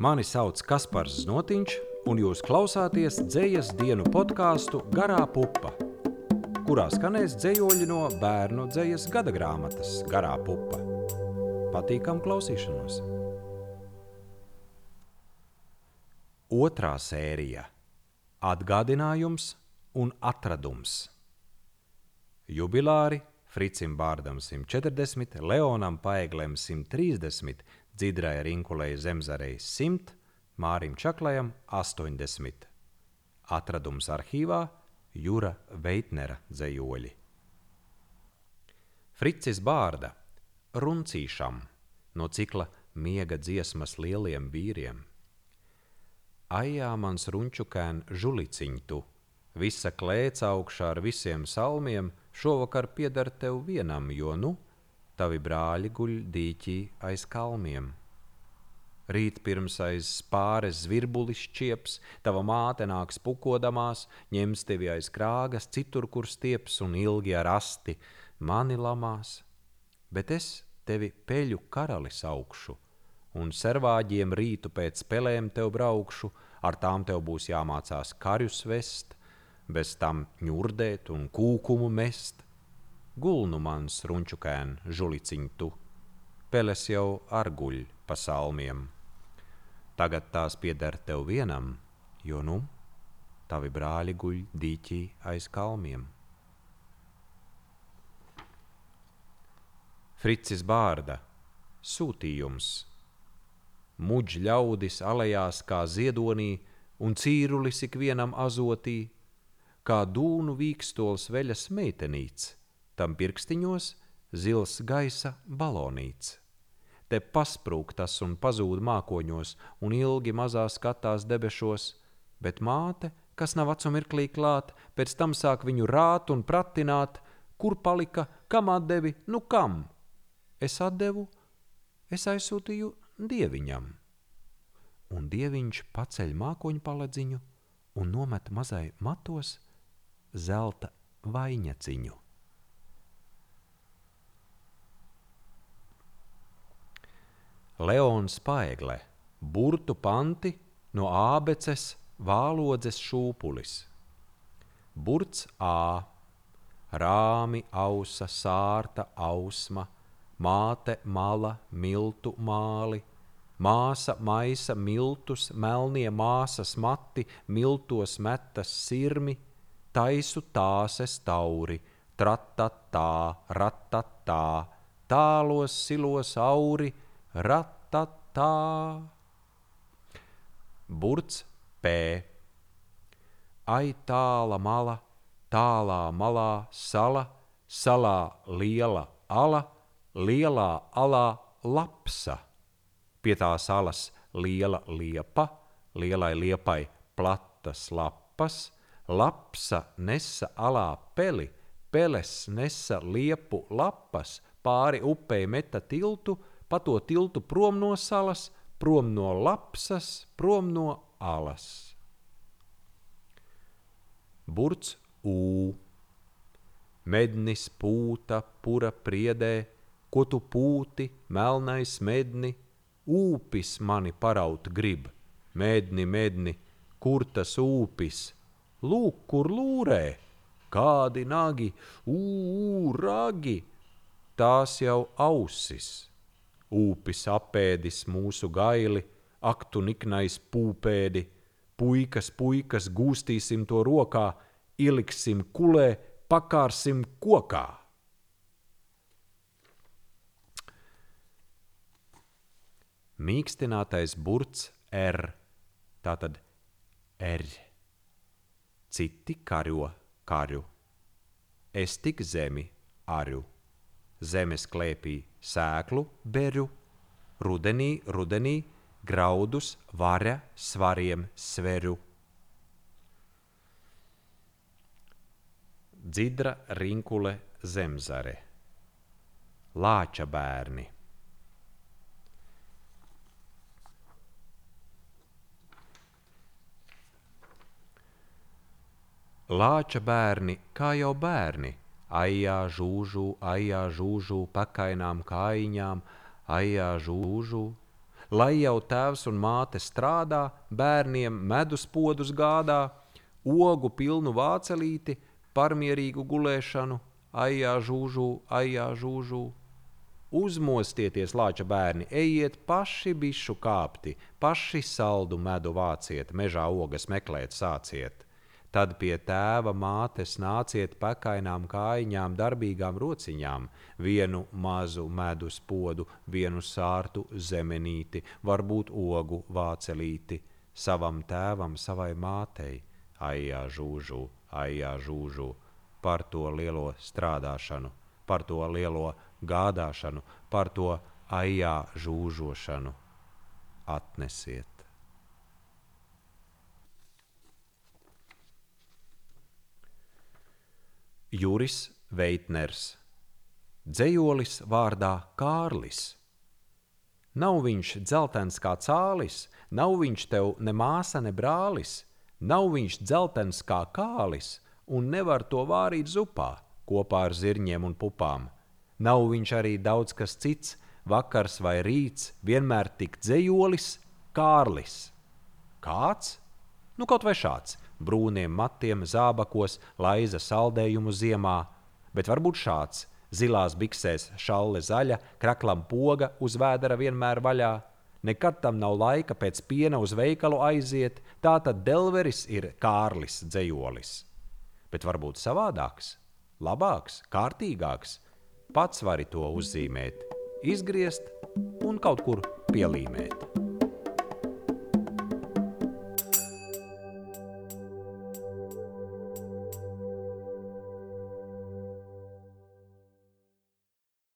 Mani sauc Kaspars Znotiņš, un jūs klausāties dzējas dienu podkāstu Garā pupa, kurā skanēs dzējoļi no bērnu dzējas gada grāmatas Garā pupa. Patīkam klausīšanos! Otrā sērija - atgādinājums un atradums. Jubilāri Fricim Bārdam 140, Leonam Paeglem 130, Dzidrai Rinkulei Zemzarei 100, Mārim Čaklajam 80. Atradums arhīvā Jura Veitnera dzējoļi. Fricis Bārda Runcīšam no cikla Miega dziesmas lieliem vīriem. Ajā mans runčukēn žuliciņ tu, visa klēca augšā ar visiem salmiem – šovakar pieder tev vienam, jo nu tavi brāļi guļ dīķī aiz kalniem. Rīt pirms aiz spāres zvirbulis čieps, tava māte nāks pukodamās, ņems tevi aiz krāgas, citur, kur stieps un ilgi ar asti mani lamās. Bet es tevi peļu karalis augšu, un servāģiem rītu pēc pelēm tev braukšu, ar tām tev būs jāmācās karjus vest, bez tam ņurdēt un kūkumu mest. Gulnu mans runčukēn, žuliciņ tu, peles jau ar guļ pa salmiem. Tagad tās pieder tev vienam, jo nu tavi brāļi guļ dīķī aiz kalmiem. Fricis Bārda sūtījums. Muģ ļaudis alejās kā ziedonī, un cīrulis ikvienam azotī, kā dūnu vīkstols veļas meitenīts, tam pirkstiņos zils gaisa balonīts. Te pasprūk tas un pazūd mākoņos, un ilgi mazā skatās debešos, bet māte, kas nav acu mirklī klāt, pēc tam sāk viņu rāt un pratināt, kur palika, kam atdevi, nu kam? Es atdevu, es aizsūtīju dieviņam. Un dieviņš paceļ mākoņu paledziņu un nomet mazai matos zelta vainaciņu. Leons Paegle, burtu panti no ābeces vālodzes šūpulis. Burts ā, rāmi ausa sārta ausma, māte mala miltu māli, māsa maisa miltus, melnie māsas mati, miltos metas sirmi, taisu tāses tauri, tratatā, ratatā, tālos silos auri, ratatā. Burts P. Ai tāla mala, tālā malā sala, salā liela ala, lielā alā lapsa. Pie tās alas liela liepa, lielai liepai platas lapas, Lapsa nesa alā peli, peles nesa liepu lapas, pāri upei meta tiltu, pa to tiltu prom no salas, prom no lapsas, prom no alas. Burts U. Mednis pūta, pura priedē, ko tu pūti, melnais medni, ūpis mani paraut grib, medni, medni, kur tas ūpis? Lūk, kur lūrē, kādi nagi, ū, ragi, tās jau ausis. Upis apēdis mūsu gaili, aktu niknais pūpēdi, puikas, puikas, gūstīsim to rokā, ieliksim kulē, pakārsim kokā. Mīkstinātais burts R, tātad R citi karo karu. Es tik zemi aru, zemes klēpī sēklu beru, rudenī, rudenī graudus vara svariem sveru. Dzidra rinkule zemzare, lāča bērni. Lāča bērni, kā jau bērni, aijā žūžu, aijā žūžu, pakainām kājiņām, aijā žūžu. lai jau tēvs un māte strādā, bērniem medus podus gādā, ogu pilnu vācelīti, parmierīgu gulēšanu, aijā žūžū, aijā žūžū. Uzmostieties, lāča bērni, ejiet paši bišu kāpti, paši saldu medu vāciet, mežā ogas meklēt sāciet. Tad pie tēva mātes nāciet pakainām kājiņām, darbīgām rociņām, vienu mazu medus podu, vienu sārtu zemenīti, varbūt ogu vācelīti, savam tēvam, savai mātei, aijā žūžu, aijā žūžu, par to lielo strādāšanu, par to lielo gādāšanu, par to aijā žūžošanu. Atnesiet! Juris Veitners, dzējolis vārdā Kārlis. Nav viņš dzeltens kā cālis, nav viņš tev ne māsa, ne brālis, nav viņš dzeltens kā kālis, un nevar to vārīt zupā kopā ar zirņiem un pupām. Nav viņš arī daudz kas cits, vakars vai rīts, vienmēr tik dzējolis, Kārlis. Kāds? Nu, kaut vai šāds brūniem matiem, zābakos, laiza saldējumu ziemā, bet varbūt šāds - zilās biksēs, šalle zaļa, kraklam poga uz vēdera vienmēr vaļā. Nekad tam nav laika pēc piena uz veikalu aiziet, tā tad Delveris ir Kārlis dzējolis. Bet varbūt savādāks, labāks, kārtīgāks. Pats vari to uzzīmēt, izgriezt un kaut kur pielīmēt.